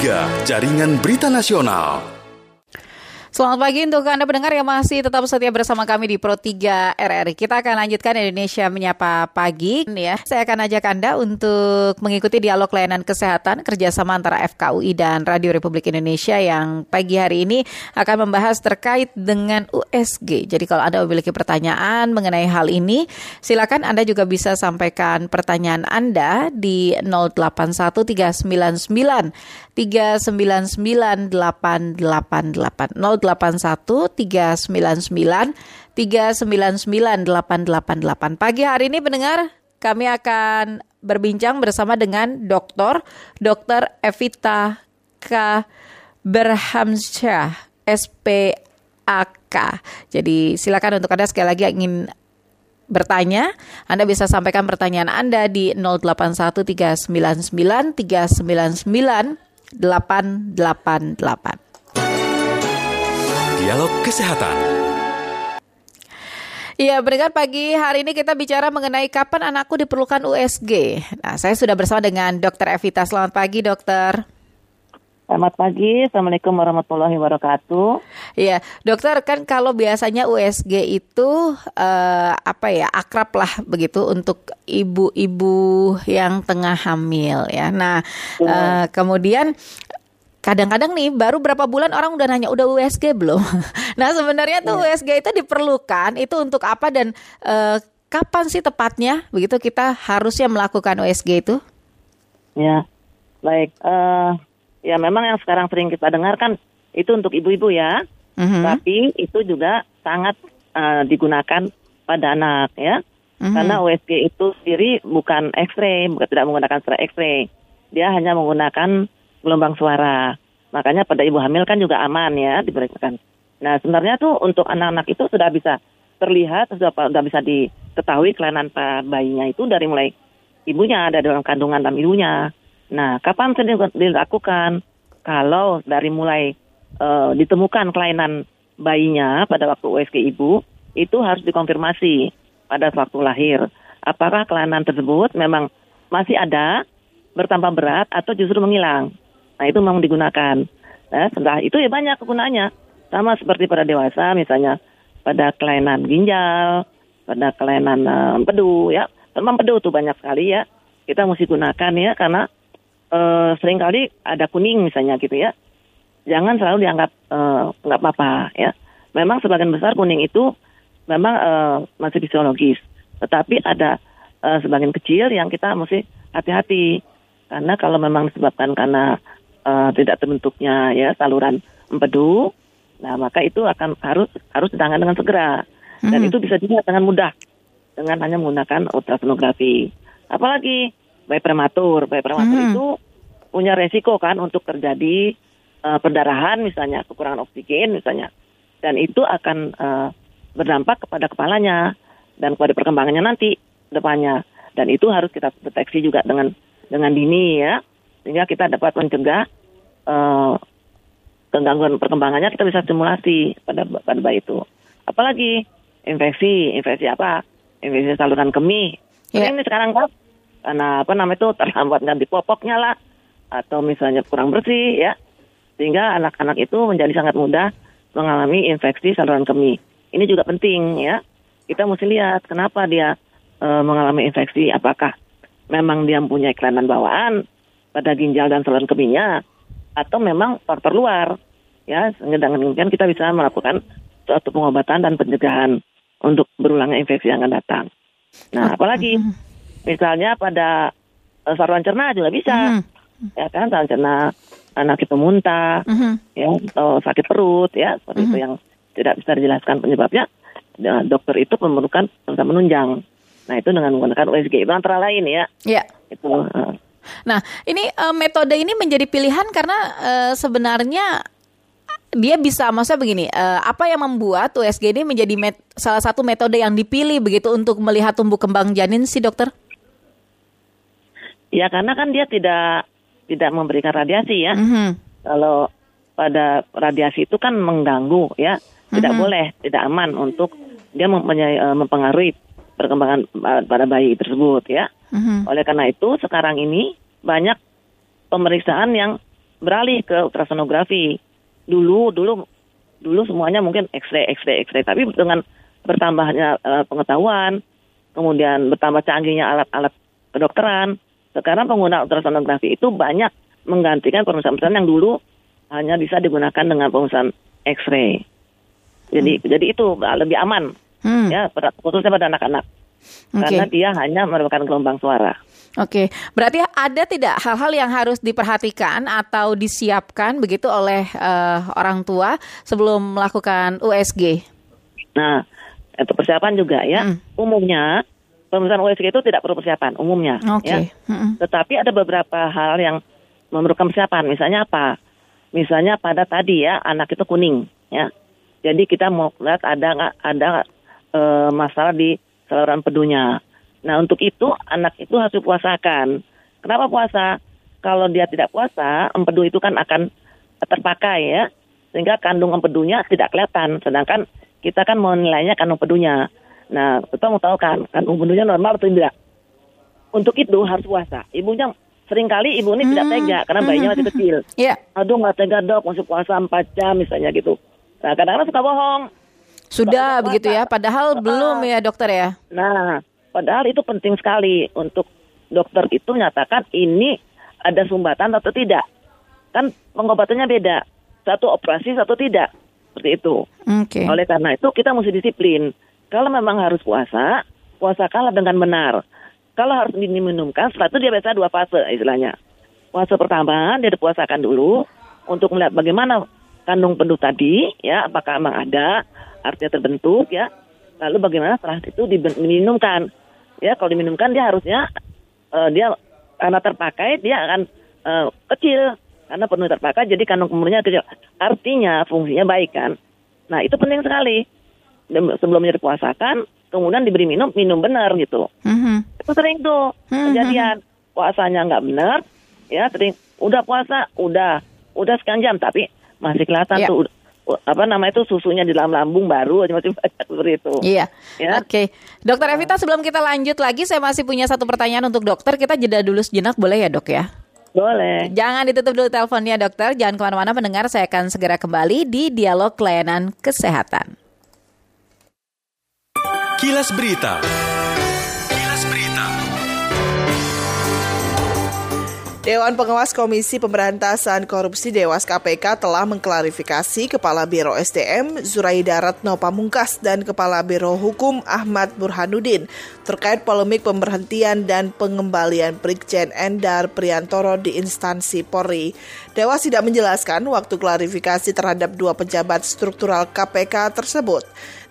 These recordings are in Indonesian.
3, Jaringan Berita Nasional. Selamat pagi untuk Anda pendengar yang masih tetap setia bersama kami di Pro 3 RRI. Kita akan lanjutkan Indonesia Menyapa Pagi. Ya, saya akan ajak Anda untuk mengikuti dialog layanan kesehatan kerjasama antara FKUI dan Radio Republik Indonesia yang pagi hari ini akan membahas terkait dengan USG. Jadi kalau Anda memiliki pertanyaan mengenai hal ini, silakan Anda juga bisa sampaikan pertanyaan Anda di 081399 399 888 081 399 399 888. Pagi hari ini pendengar kami akan berbincang bersama dengan Dr. Dr. Evita K. Berhamsyah, SPAK. Jadi silakan untuk Anda sekali lagi ingin bertanya, Anda bisa sampaikan pertanyaan Anda di 081 399 399 888. Dialog Kesehatan. Iya, berdekat pagi hari ini kita bicara mengenai kapan anakku diperlukan USG. Nah, saya sudah bersama dengan Dr. Evita. Selamat pagi, dokter. Selamat pagi, Assalamualaikum warahmatullahi wabarakatuh. Iya, dokter kan kalau biasanya USG itu uh, apa ya akrab lah begitu untuk ibu-ibu yang tengah hamil ya. Nah, ya. uh, kemudian kadang-kadang nih baru berapa bulan orang udah nanya udah USG belum. nah sebenarnya tuh yeah. USG itu diperlukan itu untuk apa dan uh, kapan sih tepatnya begitu kita harusnya melakukan USG itu? Ya baik uh, ya memang yang sekarang sering kita dengar kan itu untuk ibu-ibu ya, mm-hmm. tapi itu juga sangat uh, digunakan pada anak ya. Mm-hmm. Karena USG itu sendiri bukan X-ray, bukan tidak menggunakan X-ray. Dia hanya menggunakan gelombang suara. Makanya pada ibu hamil kan juga aman ya diberikan. Nah sebenarnya tuh untuk anak-anak itu sudah bisa terlihat, sudah, sudah bisa diketahui kelainan bayinya itu dari mulai ibunya, ada dalam kandungan dalam ibunya. Nah kapan dilakukan? Kalau dari mulai uh, ditemukan kelainan bayinya pada waktu USG ibu, itu harus dikonfirmasi pada waktu lahir. Apakah kelainan tersebut memang masih ada, bertambah berat, atau justru menghilang. Nah itu memang digunakan. Nah, setelah itu ya banyak kegunaannya. Sama seperti pada dewasa misalnya pada kelainan ginjal, pada kelainan uh, empedu ya. Memang empedu tuh banyak sekali ya. Kita mesti gunakan ya karena uh, sering kali ada kuning misalnya gitu ya. Jangan selalu dianggap uh, apa-apa ya. Memang sebagian besar kuning itu memang uh, masih fisiologis. Tetapi ada uh, sebagian kecil yang kita mesti hati-hati. Karena kalau memang disebabkan karena uh, tidak terbentuknya ya saluran empedu, nah maka itu akan harus harus ditangani dengan segera. Dan hmm. itu bisa dilihat dengan mudah. Dengan hanya menggunakan ultrasonografi. Apalagi bayi prematur, bayi prematur hmm. itu punya resiko kan untuk terjadi uh, perdarahan misalnya kekurangan oksigen misalnya. Dan itu akan uh, berdampak kepada kepalanya dan kepada perkembangannya nanti depannya. Dan itu harus kita deteksi juga dengan dengan dini ya sehingga kita dapat mencegah uh, kegangguan perkembangannya kita bisa stimulasi pada pada bayi itu. Apalagi infeksi, infeksi apa? Infeksi saluran kemih. Yeah. Ini sekarang kan karena apa namanya itu terlambat ganti popoknya lah atau misalnya kurang bersih ya sehingga anak-anak itu menjadi sangat mudah mengalami infeksi saluran kemih. Ini juga penting ya. Kita mesti lihat kenapa dia e, mengalami infeksi. Apakah memang dia mempunyai kelainan bawaan pada ginjal dan saluran kemihnya atau memang faktor luar ya dengan demikian kita bisa melakukan suatu pengobatan dan pencegahan untuk berulangnya infeksi yang akan datang. Nah, apalagi misalnya pada uh, saluran cerna juga bisa, mm-hmm. ya kan saluran cerna anak itu muntah, mm-hmm. ya atau sakit perut, ya seperti mm-hmm. itu yang tidak bisa dijelaskan penyebabnya. Ya, dokter itu memerlukan menunjang. Nah itu dengan menggunakan USG itu antara lain ya. Iya. Yeah. Itu. Uh, Nah, ini uh, metode ini menjadi pilihan karena uh, sebenarnya dia bisa maksudnya begini, uh, apa yang membuat USG ini menjadi met salah satu metode yang dipilih begitu untuk melihat tumbuh kembang janin sih, dokter? Ya, karena kan dia tidak tidak memberikan radiasi ya. Mm -hmm. Kalau pada radiasi itu kan mengganggu ya, tidak mm -hmm. boleh, tidak aman untuk dia mempunyai uh, mempengaruhi perkembangan pada bayi tersebut ya. Mm-hmm. Oleh karena itu sekarang ini banyak pemeriksaan yang beralih ke ultrasonografi. Dulu dulu dulu semuanya mungkin X-ray X-ray X-ray tapi dengan bertambahnya uh, pengetahuan, kemudian bertambah canggihnya alat-alat kedokteran, sekarang pengguna ultrasonografi itu banyak menggantikan pemeriksaan-pemeriksaan yang dulu hanya bisa digunakan dengan pemeriksaan X-ray. Jadi hmm. jadi itu lebih aman hmm. ya khususnya pada anak-anak okay. karena dia hanya merupakan gelombang suara. Oke, okay. berarti ada tidak hal-hal yang harus diperhatikan atau disiapkan begitu oleh uh, orang tua sebelum melakukan USG? Nah, itu persiapan juga ya. Hmm. Umumnya pemeriksaan USG itu tidak perlu persiapan umumnya, okay. ya. Hmm. Tetapi ada beberapa hal yang memerlukan persiapan. Misalnya apa? Misalnya pada tadi ya anak itu kuning, ya. Jadi kita mau lihat ada nggak ada e, masalah di saluran pedunya. Nah untuk itu anak itu harus dipuasakan. Kenapa puasa? Kalau dia tidak puasa, empedu itu kan akan terpakai ya, sehingga kandung empedunya tidak kelihatan. Sedangkan kita kan mau nilainya kandung empedunya. Nah kita mau tahu kan kandung empedunya normal atau tidak. Untuk itu harus puasa. Ibunya sering kali ibu ini hmm. tidak tega karena bayinya masih hmm. kecil. Yeah. Aduh nggak tega dok, masih puasa 4 jam misalnya gitu. Nah kadang-kadang suka bohong. Sudah begitu ya, padahal uh, belum ya dokter ya. Nah, padahal itu penting sekali untuk dokter itu menyatakan ini ada sumbatan atau tidak. Kan pengobatannya beda. Satu operasi, satu tidak. Seperti itu. Okay. Oleh karena itu kita mesti disiplin. Kalau memang harus puasa, puasakanlah dengan benar. Kalau harus diminumkan, setelah itu dia biasa dua fase istilahnya. Fase pertama dia dipuasakan dulu untuk melihat bagaimana kandung penuh tadi, ya apakah memang ada artinya terbentuk ya. Lalu bagaimana setelah itu diminumkan? Ya, kalau diminumkan dia harusnya uh, dia karena terpakai dia akan uh, kecil karena penuh terpakai jadi kandung kemurnya kecil. Artinya fungsinya baik kan. Nah, itu penting sekali. Sebelumnya dipuasakan, kemudian diberi minum, minum benar gitu. Mm-hmm. Itu sering tuh mm-hmm. kejadian. Puasanya nggak benar, ya sering. Udah puasa, udah, udah sekian jam, tapi masih kelihatan yeah. tuh apa nama itu susunya di dalam lambung baru aja masih banyak seperti itu. Iya. Ya? Oke. Okay. Dokter Evita sebelum kita lanjut lagi saya masih punya satu pertanyaan untuk dokter. Kita jeda dulu sejenak boleh ya dok ya? Boleh. Jangan ditutup dulu teleponnya dokter. Jangan ke mana-mana pendengar. Saya akan segera kembali di Dialog Layanan Kesehatan. Kilas Berita. Dewan Pengawas Komisi Pemberantasan Korupsi Dewas KPK telah mengklarifikasi Kepala Biro SDM Zuraida Ratno Pamungkas dan Kepala Biro Hukum Ahmad Burhanuddin terkait polemik pemberhentian dan pengembalian Brigjen Endar Priantoro di instansi Polri. Dewas tidak menjelaskan waktu klarifikasi terhadap dua pejabat struktural KPK tersebut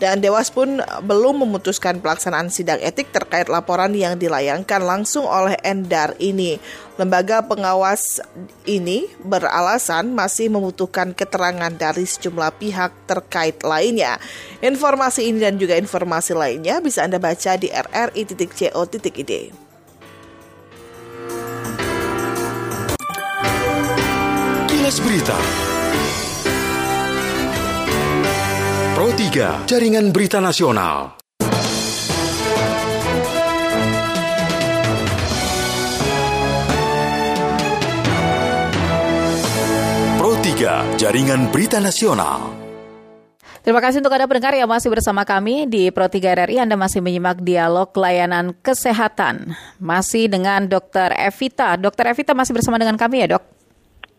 dan Dewas pun belum memutuskan pelaksanaan sidang etik terkait laporan yang dilayangkan langsung oleh Endar ini. Lembaga pengawas ini beralasan masih membutuhkan keterangan dari sejumlah pihak terkait lainnya. Informasi ini dan juga informasi lainnya bisa Anda baca di rri.co.id. Berita Pro 3 Jaringan Berita Nasional. Pro 3 Jaringan Berita Nasional. Terima kasih untuk Anda pendengar yang masih bersama kami di Pro 3 RRI. Anda masih menyimak dialog layanan kesehatan. Masih dengan Dr. Evita. Dr. Evita masih bersama dengan kami ya dok?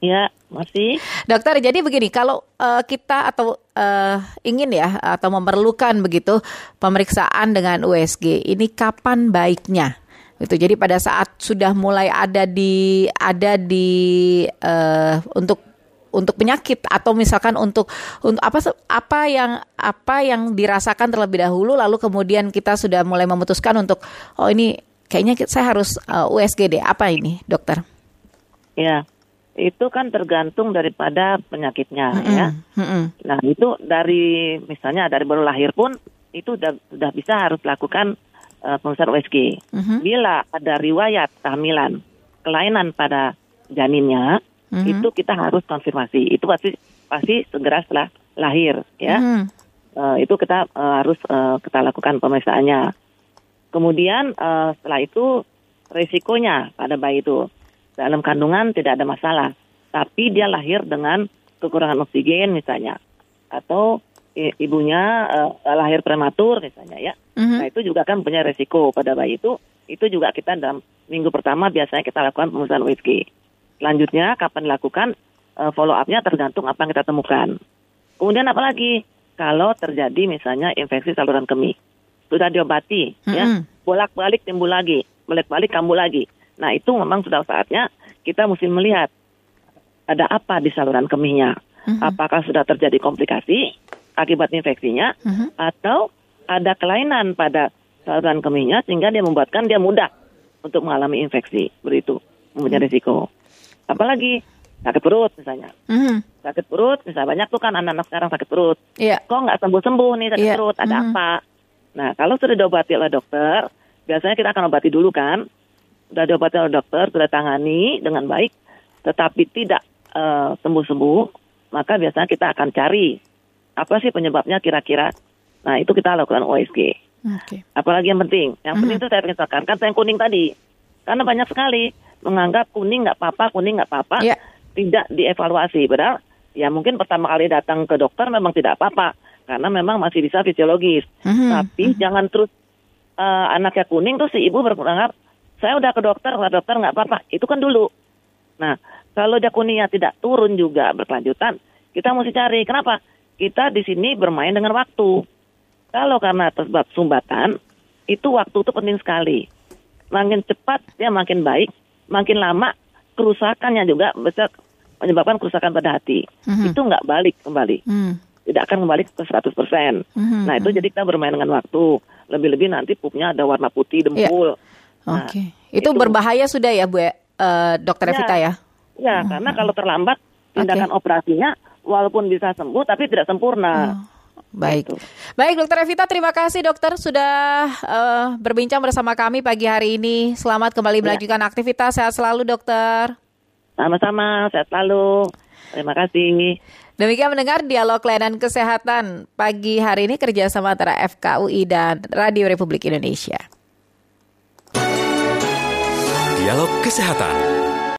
Ya, masih. Dokter, jadi begini, kalau uh, kita atau uh, ingin ya atau memerlukan begitu pemeriksaan dengan USG, ini kapan baiknya? Itu jadi pada saat sudah mulai ada di ada di uh, untuk untuk penyakit atau misalkan untuk untuk apa apa yang apa yang dirasakan terlebih dahulu lalu kemudian kita sudah mulai memutuskan untuk oh ini kayaknya saya harus uh, USG deh. Apa ini, dokter? Ya itu kan tergantung daripada penyakitnya mm -hmm. ya. Mm -hmm. Nah itu dari misalnya dari baru lahir pun itu sudah sudah bisa harus lakukan uh, pemeriksaan USG. Mm -hmm. Bila ada riwayat kehamilan kelainan pada janinnya mm -hmm. itu kita harus konfirmasi. Itu pasti pasti segera setelah lahir ya. Mm -hmm. uh, itu kita uh, harus uh, kita lakukan pemeriksaannya. Kemudian uh, setelah itu resikonya pada bayi itu dalam kandungan tidak ada masalah. tapi dia lahir dengan kekurangan oksigen misalnya, atau ibunya uh, lahir prematur misalnya ya. Mm-hmm. Nah itu juga kan punya resiko pada bayi itu. Itu juga kita dalam minggu pertama biasanya kita lakukan pemeriksaan USG. Selanjutnya kapan dilakukan uh, follow up-nya tergantung apa yang kita temukan. Kemudian apalagi kalau terjadi misalnya infeksi saluran kemih sudah diobati mm-hmm. ya bolak-balik timbul lagi, bolak-balik kambuh lagi. Nah itu memang sudah saatnya kita mesti melihat ada apa di saluran kemihnya. Mm-hmm. Apakah sudah terjadi komplikasi akibat infeksinya uh-huh. atau ada kelainan pada saluran kemihnya sehingga dia membuatkan dia mudah untuk mengalami infeksi begitu mempunyai uh-huh. risiko apalagi sakit perut misalnya uh-huh. sakit perut misalnya banyak tuh kan anak-anak sekarang sakit perut yeah. kok nggak sembuh sembuh nih sakit yeah. perut ada uh-huh. apa nah kalau sudah diobati oleh dokter biasanya kita akan obati dulu kan sudah diobati oleh dokter sudah tangani dengan baik tetapi tidak uh, sembuh-sembuh maka biasanya kita akan cari apa sih penyebabnya kira-kira? Nah itu kita lakukan OSG. Okay. Apalagi yang penting, yang penting mm-hmm. itu saya tekankan yang kuning tadi, karena banyak sekali menganggap kuning nggak apa-apa, kuning nggak apa-apa, yeah. tidak dievaluasi. Padahal ya mungkin pertama kali datang ke dokter memang tidak apa-apa, karena memang masih bisa fisiologis. Mm-hmm. Tapi mm-hmm. jangan terus uh, anaknya kuning tuh si ibu berpendapat saya udah ke dokter, ke dokter nggak apa-apa. Itu kan dulu. Nah kalau dia kuningnya tidak turun juga berkelanjutan, kita mesti cari kenapa kita di sini bermain dengan waktu. Kalau karena sebab sumbatan, itu waktu itu penting sekali. Makin cepat dia makin baik, makin lama kerusakannya juga bisa menyebabkan kerusakan pada hati. Mm-hmm. Itu nggak balik kembali. Mm. Tidak akan kembali ke 100%. Mm-hmm. Nah itu jadi kita bermain dengan waktu. Lebih-lebih nanti pupnya ada warna putih dempul. Yeah. Nah, Oke. Okay. Itu, itu berbahaya sudah ya Bu uh, Dokter ya, Evita ya? Ya, mm-hmm. karena kalau terlambat tindakan okay. operasinya walaupun bisa sembuh tapi tidak sempurna. Oh. Baik, gitu. baik Dokter Evita, terima kasih dokter sudah uh, berbincang bersama kami pagi hari ini. Selamat kembali ya. melanjutkan aktivitas, sehat selalu dokter. Sama-sama, sehat selalu. Terima kasih. Demikian mendengar dialog layanan kesehatan pagi hari ini kerjasama antara FKUI dan Radio Republik Indonesia. Dialog Kesehatan.